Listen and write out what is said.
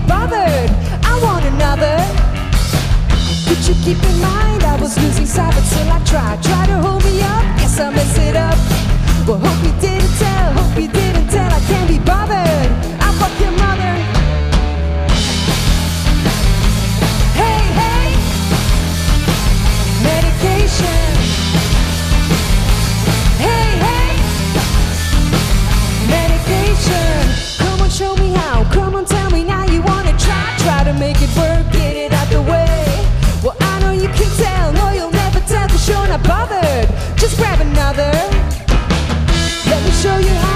be bothered. I want another. Did you keep in mind I was losing sight, but still I tried, tried to hold me up. Just grab another. Let me show you how.